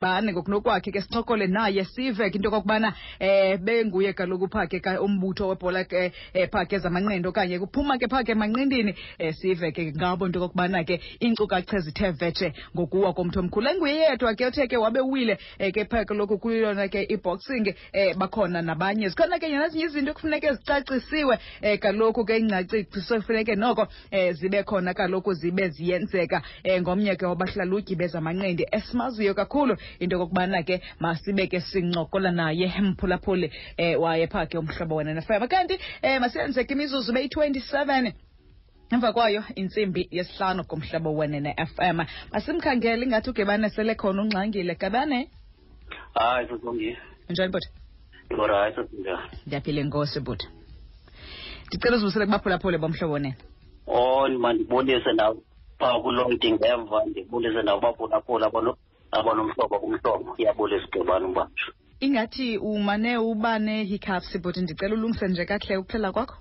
bani ngokunokwakhe ke sincokole naye sive ke into okokubana eh benguye kaloku phake ka- umbutho webhola ke eh, phaa ke zamanqindi okanye kuphuma ke phake manqindini eh sive ke ngabo into okokubana ke iinkcukacha zithe vetshe ngokuwa komntu omkhulu enguye yedwa ke othe ke wabe wile eh, ke phake kaloku kuyona ke i-boxing eh bakhona nabanye. Zikhona ke nezinye izinto ekufuneke zicacisiwe eh kaloku ke ingcaciso kufuneke noko zibe khona kaloku zibe ziyenzeka eh ngomnye ke wabahlalutyi bezamanqindi esimaziyo kakhulu into okokubana ke masibe ke sincokola naye mphulaphuli um waye phaa ke umhlobo wena nefema kanti um masiyenze ke imizuzu beyi-27 emva kwayo intsimbi yesihlanu kumhlobo wenene FM masimkhangele ingathi ugebane sele khona ungxangile. Gabane? Hayi sisongile njani bhuti? Orayi sasinjani ndiyaphila inkosi bhuti. Ndicela uzibusele kubaphulaphule bomhlobo wonene o mandibonise nawo phaa kulonti ngemva ndibonise nawo baphulaphula umhlobo kumhlobo. Iyabulisa ugqibana ubanjwa ingathi umane uba ne-hiccups but ndicela ulungise nje kakuhle ukuphela kwakho?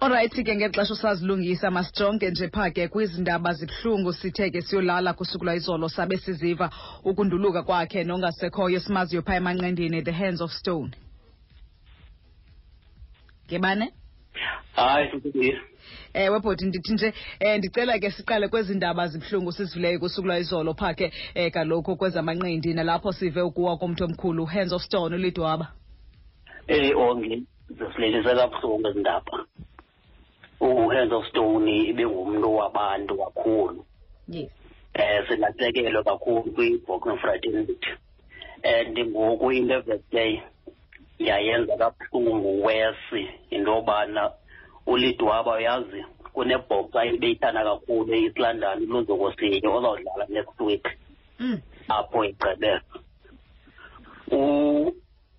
Olrayithi ke ngexesha usazilungisa masijonge nje phaa ke kwizindaba zibuhlungu sithe ke siyolala kusuku lwayizolo sabe siziva ukunduluka kwakhe nongasekhoyo simaziyo phaa emanqendini the hands of stone. Ngebane hayi ewe bhoti ndithi nje um ndicela ke siqale kwezi ndaba zibuhlungu sizivileyo kusuku lwayizolo phaa ke um kaloku kwezamanqindi nalapho sive ukuwa komntu omkhulu. Hands of stone ulidwaba eh onge zisilelise kabuhlungu ezi ndaba. Uhands of stone ibengumntu wabantu kakhulu. Yes. Eh silahlekelwe kakhulu kwi-boxing fraternity and ngoku into evese yayenza kabuhlungu wesi into yobana ulidwaba uyazi kunebhoxa ebeyithanda kakhulu e-east london luzokosinye ozawudlala next week mm. apho egqibela U-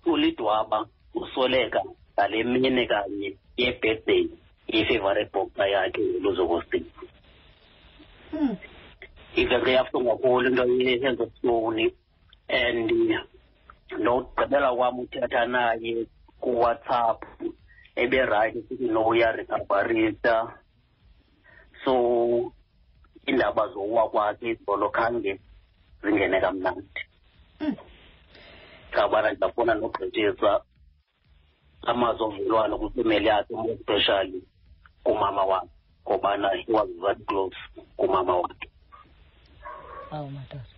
ulidwaba usoleka ngale mini kanye ye-birthday i-favorite boxer yakhe luzokosinye Mm. iveke yabuhlungu kakhulu into of stone and nokugqibela kwam uthetha naye kuwhatsapp. Eberayithi sithi no so iindaba zokuwa kwakhe izolo khange zingene kamnandi. Ngabana ndafuna nogqithisa amazwi ovelwano kwifemeli yakhe especially kumama wakhe ngobana he was very close kumama wakhe. Awu madoda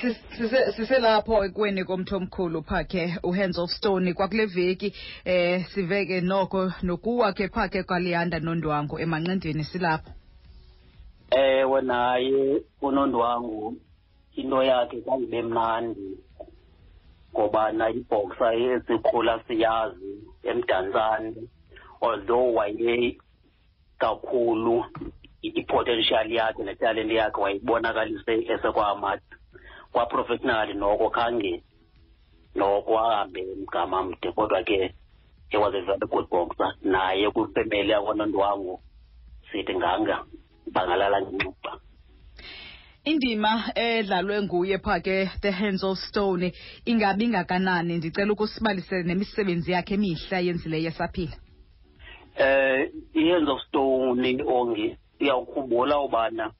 sise- siselapho ekweni komntu omkhulu phaa ke uhands of stone kwakule veki eh siveke noko nokuwa ke phaa ke kwaliyanda nondwangu emanqindini silapho ewe naye unondwangu into yakhe kangibe mnandi ngobana ibhoxa esikhula siyazi emdantsane although waye kakhulu i-potential yakhe netalent yakhe wayibonakalise esekwamati kwaprofessional noko khange noko ahambe umgama mde kodwa ke he was a very good boxer. Naye kwifemeli yakwanondwangu sithi nganga bangalala ngenxuba indima edlalwe nguye phaa ke the hands of stone ingabi ingakanani ndicela ukusibalisele nemisebenzi yakhe emihle ayenzileyo esaphila eh i-hands of stone ongi uyawukhumbula ubana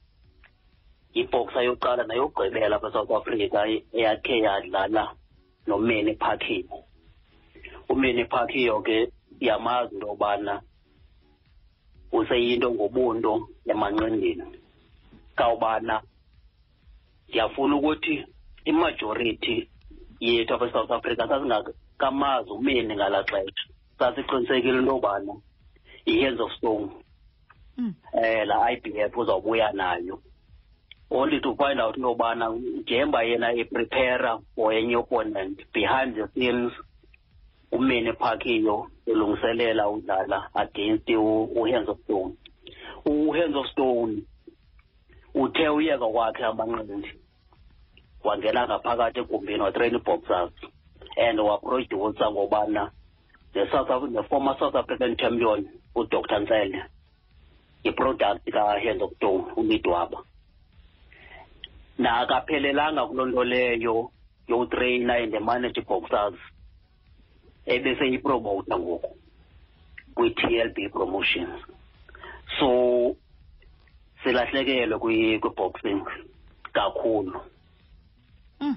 ibhoxa yokuqala nayokugqibela apha south africa eyakhe yadlala nomeni phakiyo umeni phakiyo ke yamazi into yobana useyinto ngobunto emanqindini kawubana ndiyafuna ukuthi imajority yethu apha esouth africa sasingakamazi umeni ngalaa xesha. Sasiqinisekile into yobana i-hands of stone mm. eh la IBF uzawubuya nayo. Only to find out into yobana njengoba yena eprepare for enye opponent behind the scenes umene phakiyo elungiselela udlala against u- uhands of stone. Uhands of stone uthe uyeka kwakhe amanqindi wangena ngaphakathi egumbini watrain boxers and waproducer ngobana the South Af- the former South African champion uDr Ntsele iproduct ka-hands of stone umidwaba. Nakaphelelanga kuloo nto leyo yotreyina and manage boxers ebeseyipromota ngoku kwi-TLB promotions so silahlekelwe kwi- kwi-boxing kakhulu Mm.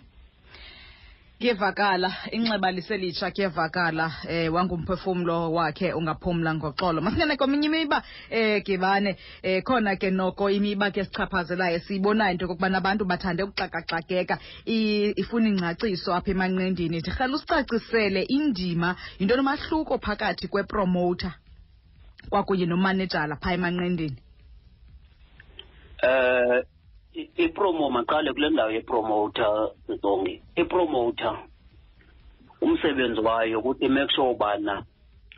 Kuyevakala inxeba liselitsha kuyevakala eh wangumphefumlo wakhe ungaphumla ngoxolo. Masingene kweminye imiba eh gibane eh khona ke noko imiba ke sichaphazelayo siyibonayo into yokokubana abantu bathande ukuxakaxakeka. Ifuna ingcaciso apha emanqendini ndirhela usicacisele indima yinto nomahluko phakathi kwepromoter kwakunye nomanejala phaa emanqendini eh ipromo maqale kule ndawo yepromoter zonke ipromoter umsebenzi wayo ukuthi make sure ubana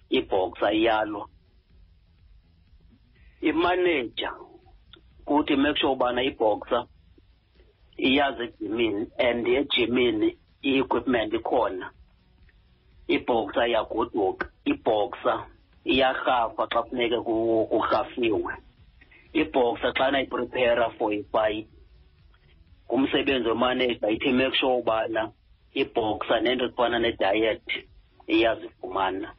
ibox ayiyalwa. Imanager kuthi make sure ubana ibhoxa iyazi ejimini and ejimini i-equipment ikhona. Ibhoxa iyagoduka ibhoxa iyarhafa xa funeke kurhafiwe ibhoxa xana iprepare for ifight. Ngumsebenzi wemanager ithi make sure ubana ibhoxa nento ezifana ne-diet iyazifumana.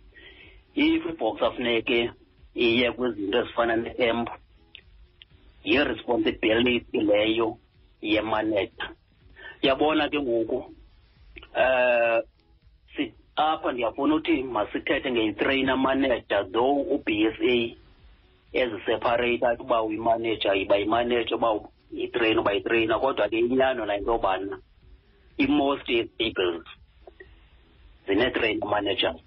If ibhoxa funeke iye kwizinto ezifana ne-emp yi-responsibility leyo yemanager. Yabona ke ngoku eh apha ndiyafuna uthi masithethe ngeyi-trainer manager though u-b s a. eziseparate uba uyimaneja yiba yimaneja uba yitrain uba yitrainer kodwa ke inyano nayinto yobana i-most stables zine-train managers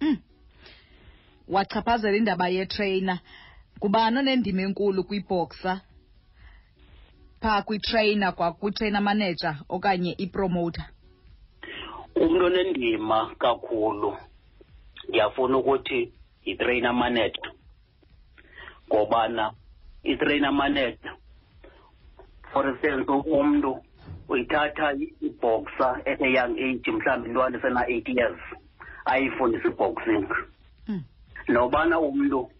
mm. wachaphazela indaba yetrainer. Ngubani onendima enkulu kwibhoxa phaa kwitrainer kwakwitrainer manager okanye ipromoter? Umntu onendima kakhulu ndiyafuna ukuthi yitrainer manager ngobana i-trainer manager for instance umntu uyithatha ibhoxa at a young age mhlawumbi intwana esena-eight years ayifundisa iboxing. Mm. nobana umntu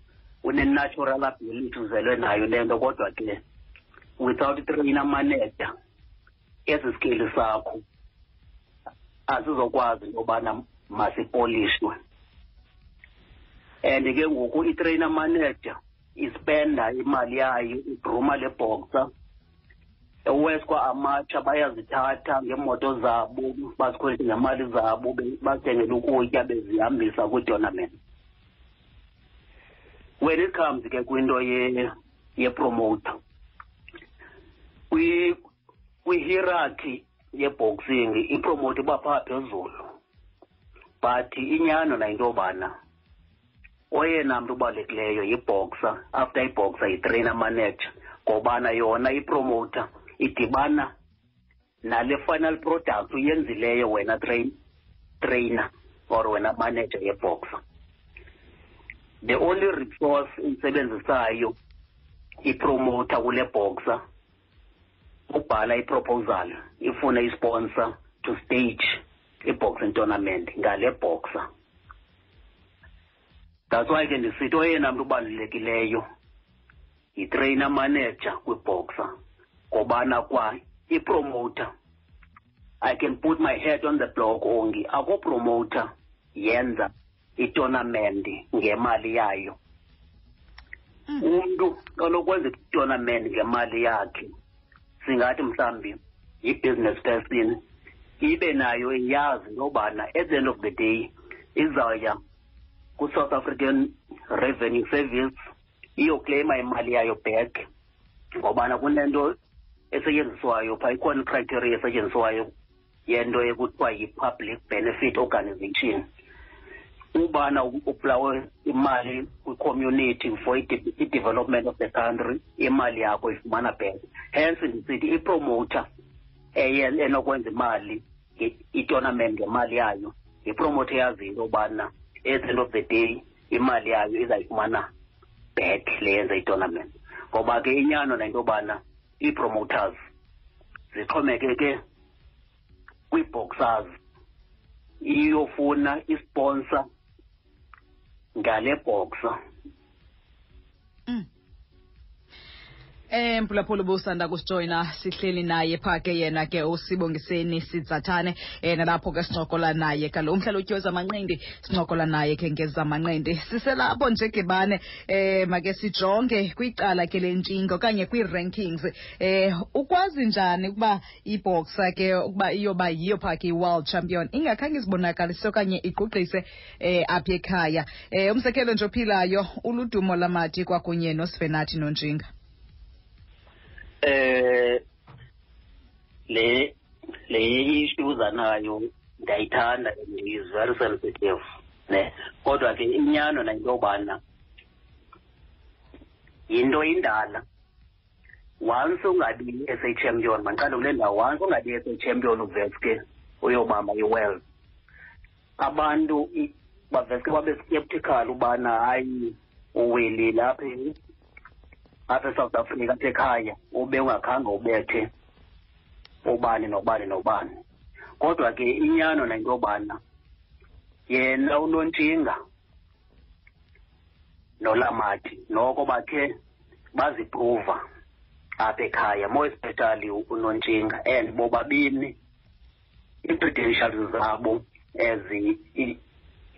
une-natural ability uzelwe nayo le nto kodwa ke without trainer manager esi skili sakho asizokwazi into yobana masipolishwe and ke ngoku i-trainer manager ispenda imali yayo igruma le boxer eweskwa amatsha bayazithatha ngeemoto zabo bazikhwelise ngemali zabo bazithengele ukutya bezihambisa kwi-tournament when it comes ke kwinto yepromoter kwi-hierarchy yeboxing ipromote iba phaa phezulu but inyano nayinto yobana oyena mntu ubalulekileyo yibhoxa after ibhoxa yitrainer manager ngobana yona ipromoter idibana nale final product uyenzileyo wena train trainer or wena manager yebhoxa the only resource iyisebenzisayo ipromoter kule boxa ubhala iproposal ifune isponsor to stage i-boxing tournament ngale boxer. That's why ke ndisithi oyena mntu ubalulekileyo yi-trainer manager kwiboxer ngobana kwa ipromoter. I can put my head on the block ongi akopromoter yenza itournament ngemali yayo. Mm. umntu onokwenza itournament ngemali yakhe singathi mhlawumbi yi-business person ibe nayo iyazi intobana at the end of the day izawuya ku-south african revenue service iyoclaima imali yayo back ngobana kunento esetyenziswayo phaa ikhona icriteria esetyenziswayo yento ekuthiwa yi-public benefit organization. Ubana uplawe imali kwicommunity for i-development of the country imali yakho ifumana back. Hence ndisithi ipromoter enokwenza imali itournament ngemali yayo yipromoter eyaziyo into yobana at the end of the day imali yayo izayifumana back le yenza itournament ngoba ke inyano nento yobana ii-promoters zixhomekeke kwii-boxers iyofuna isponsor ngale boxer mm. Eh mphulaphula busanda kusijoyina sihleli naye pha ke yena ke usibongiseni sidzathane eh nalapho ke sincokola naye kalo. Umhlala utyoza amanqindi sincokola naye ke ngezamanqindi siselapho nje gebane eh make sijonge kwicala ke lentshinga okanye kwi-rankings eh ukwazi njani ukuba iboxer ke ukuba iyoba yiyo pha ke i-world champion ingakhange izibonakalise okanye igqugqise eh apha ekhaya? Eh umzekelo nje ophilayo uludumo lamathi kwakunye nosvenathi nontshinga eh le le issue zanayo ndiyayithanda and is very sensitive ne kodwa ke inyano nayinto yobana yinto indala once ungabi SA champion mandiqale kule ndawo once ungabi SA champion uveske uyobamba i-world abantu i- baveske babe skeptical ubana hayi uwelile apha e- apha eSouth Africa apha ekhaya ube ungakhange ubethe. Ubani nobani nobani. Kodwa ke inyano nento yobana yena unontshinga nolamati noko bakhe bazipruva apha ekhaya. More especially unontshinga and bobabini ii-credentials zabo as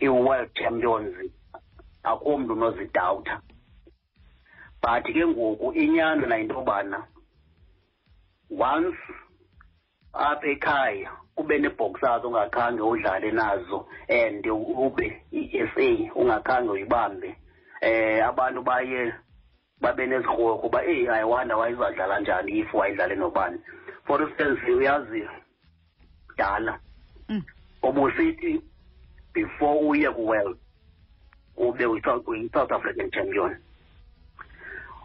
i-world champions akho mntu unozidawutha but ke ngoku inyani nayinto yobana once apha ekhaya ube nee-boxers ongakhange udlale nazo and ube i-SA ungakhange uyibambe eh abantu baye babe nezirhoko uba eyi ayiwanda wayezadlala njani if wayidlale nobani? For instance uyazi dala obusithi ubusithi before uye ku-world ube uyi-South African champion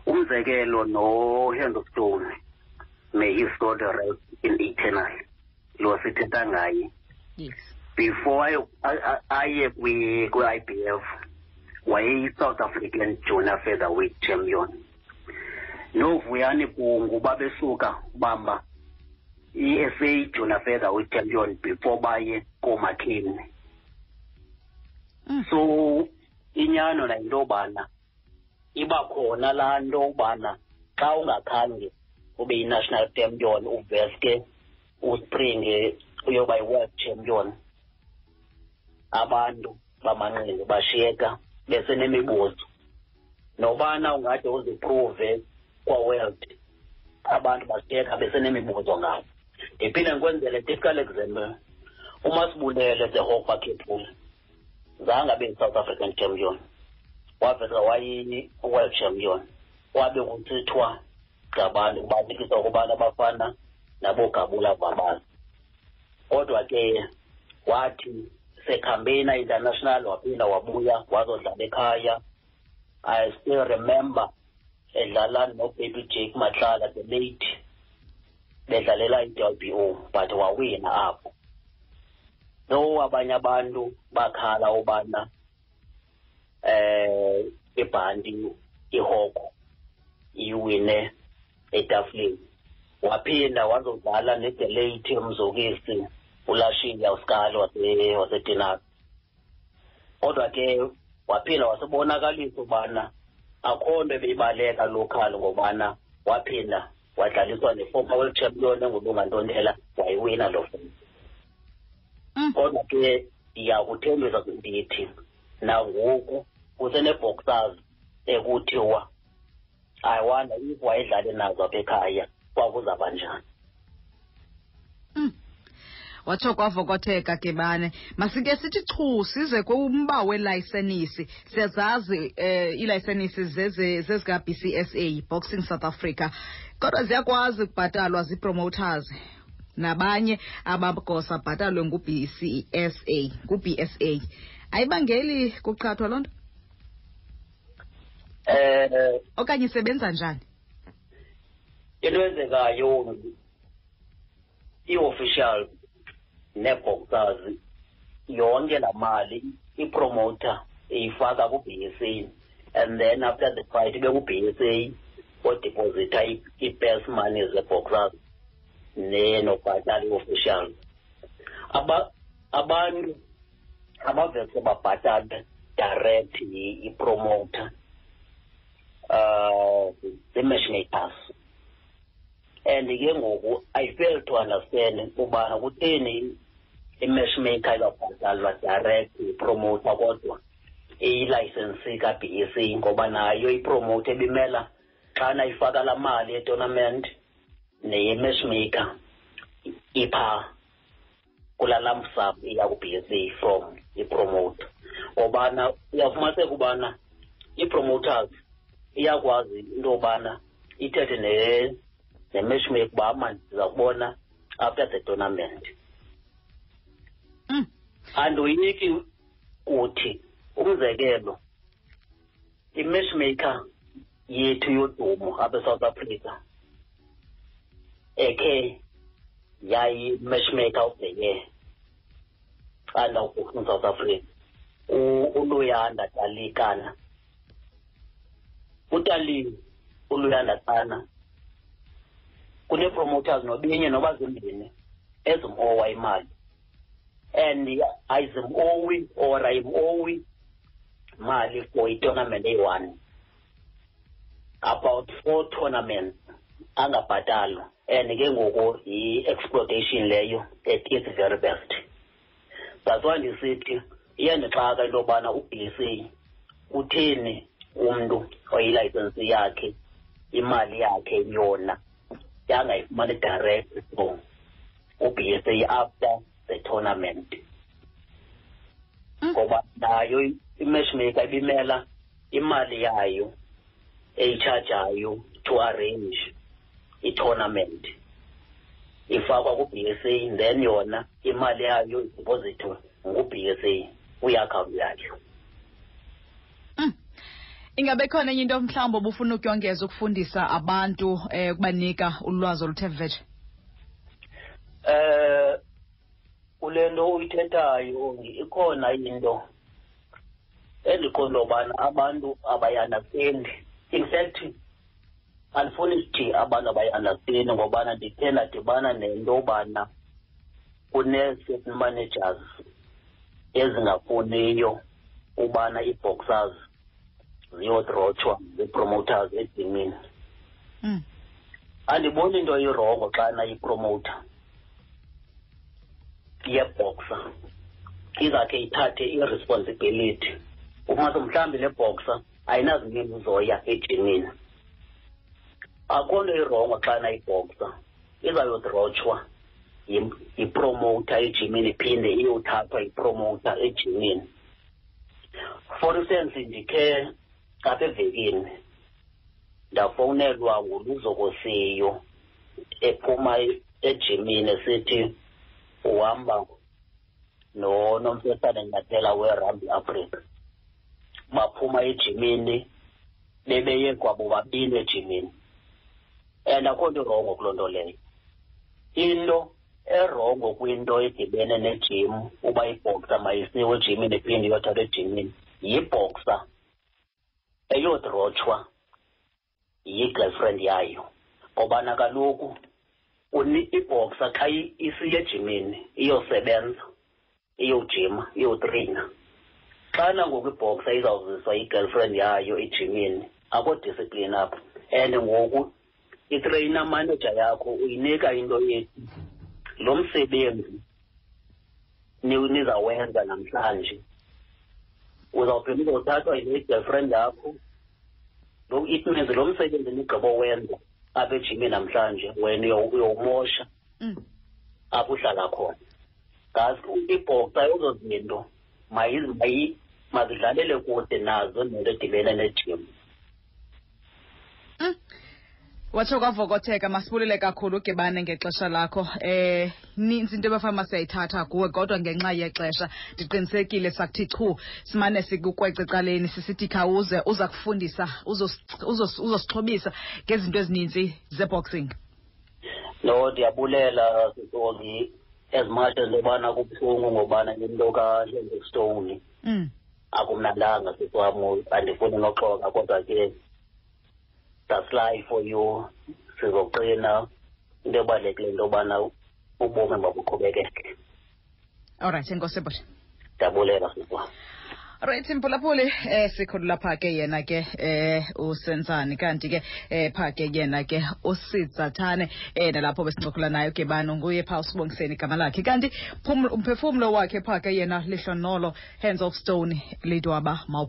umzekelo no-Hand of Stone may his soul rest in eternal lo sithetha ngaye. Yes. Before aye- kwi-IBF wayeyi-South African junior featherweight champion. Novuyani kungu babesuka bamba i-SA junior featherweight champion before baye koomakheni Mm. so inyano nayinto yobana iba khona laa nto ubana xa ungakhange ube yi-national champion uveske uspringe uyoba yi-world champion abantu bamanqindi bashiyeka besenemibuzo. Nobana ungade uziphruve kwa-world abantu bashiyeka besenemibuzo ngawo ndiphinde ndikwenzele typical example umasibulele the hawk khethula zange abe yi-south african champion. Waveza wayi-world champion wabe kuthethwa ngabantu kubanikisa ukubana abafana nabogabula vabazi kodwa ke wathi sekhambena international waphinda wabuya wazodlala ekhaya. I still remember edlala nobaby jake matlala the late bedlalela i-WBO but wawina apho. No abanye abantu bakhala ubana eh ibhanti ihoko iwine etafuleni. Waphinda wazodlala nedelate umzokisi ulashiya uskali wase wasedinari kodwa ke waphinda wasebonakalisa ubana akho nto ebeyibaleka local ngobana waphinda wadlaliswa ne-former world champion engulungantontela wayiwina lo fight Mm. kodwa ke ndiyakuthembisa ndithi nangoku kusene-boxers ekuthiwa i wonder if wayedlale nazo apha ekhaya kwakuzaba njani? Mm. watsho kwavokotheka ke masike sithi chu size kumba welayisenisi. Siyazazi eh ilayisenisi c zezika-bcsa boxing south africa. Kodwa ziyakwazi ukubhatalwa zii-promoters nabanye abagosa bhatalwe ngu-bcsa ngu-bsa ayibangeli kuqhathwa loo nto eh okanye isebenza njani? into enzekayo ii-officials nee-boxers yonke laa mali ipromoter iyifaka ku-BSA and then after the fight ibe ku-BSA odeposita ii-purse money ze-boxers nenobhatala ii-officials aba abantu abavese babhatale direct ipromoter uh the matchmakers and ke ngoku i fail to understand ubana kutheni i-matchmaker izawubhatalwa direct yipromoter kodwa iyilayisensi ka-b s c ngoba nayo ipromote ebimela xana ifaka laa mali yetournament neye-matchmaker iphaa kulaa lump sum iya ku-b s c from ipromoter ngobana uyafumaniseka ubana ii-promoters iyakwazi into yobana ithethe ne-matchmaker uba ama ndiza kubona after the tournament Mm. andoyiki kuthi umzekelo i-matchmaker yethu yodumo apha eSouth Africa ekhe yayi-matchmaker of the year under in South Africa u- uluyanda talikana utali uluyanda tsana kune-promoters nobinye noba zimbini ezimowa imali and ayizimowi or ayimowi mali for itournament eyi-one about four tournaments angabhatalwa and ke ngoku yi-exploitation leyo at its very best. That's why ndisithi iyandixaka into yobana u-b c utheni umntu oyilayisensi yakhe imali yakhe yona yangayifumani direct from u-b c after the tournament. Ngoba nayo i-matchmaker ibimela imali yayo eyitshajayo to arrange. I-tournament. Ifakwa ku-b s a then yona imali yayo idipozithwe ngu-b s a. Kwiakhawunti yayo Mm. ingabe khona enye into mhlawumbi obufuna ukuyongeza ukufundisa abantu eh ukubanika ulwazi oluthe vetshe? Eh kule nto uyithethayo ikhona into endiqondo bana abantu abayi-understandi in fact sithi abantu abayi-understandi ngobana ndithe ndadibana nento yobana kune-certain managers ezingafuniyo ubana ii-boxers ziyodrotshwa zii-promoters edimini. Mm. andiboni into irongo xana ipromoter yeboxer izakhe ithathe i-responsibility. Umase mhlawumbi le boxer ayinazimini zoya ejimini akho nto irongo xana iboxer izayodrotshwa yi- yipromoter ejimini iphinde iyothathwa yipromoter ejimini. For instance ndikhe apha evekini ndafowunelwa nguluzokosiyo ephuma ejimini esithi uhamba nonomsesane nyathela werambi africa. Baphuma ejimini bebeye kwabo babini ejimini. And akho nto irongo kuloo nto leyo into erongo kwinto edibene nejim uba ibhoxa mayisiwe ejimini iphinde iyothathwa ejimini yibhoxa eyodrotshwa yi-girlfriend yayo. Ngobana kaloku ibhoxa xa i- isiya ejimini iyosebenza iyojima iyotrina. Xana ngoku ibhoxa izawuziswa yi-girlfriend yayo ejimini akho discipline apho. And ngoku itrainer manager yakho uyinika into yethi lo msebenzi ni- nizawenza namhlanje. Uzawuphinda uzothathwa yile girlfriend yakho. Lo it means lo msebenzi nigqibowenza apha ejimini namhlanje wena uyo- uyowumosha Mm. apho uhlala khona. Ngazi ibhoxa ezo zinto mayi- mayi- mazidlalele kude nazo nento edibene nejim Mm. Watsho kwavokotheka masibulile kakhulu ugibane ngexesha lakho. Eh ninzi into ebafana masiyayithatha kuwe kodwa ngenxa yexesha. Ndiqinisekile sakuthi chu simane sikukwece ecaleni sisithi khawuze uza kufundisa uzos- uzos- uzosixhobisa ngezinto ezininzi zeboxing. No ndiyabulela sisoki as much as intobana kubuhlungu ngobana into kahenrystone mm. akumnandanga siswam andifuni noxoka kodwa ke that's life for you sizoqina. Into ebalulekileyo into yobana ubomi babuqhubekeke alright enkosi bhuti ndiyabulela siswam right mphulaphuli eh sikhulula pha ke yena ke eh usenzani. Kanti ke eh pha ke yena ke usizathane eh nalapho besincokola nayo ke bani nguye pha usibongiseni igama lakhe. Kanti umphefumlo wakhe pha ke yena lihlonolo hands of stone lidwaba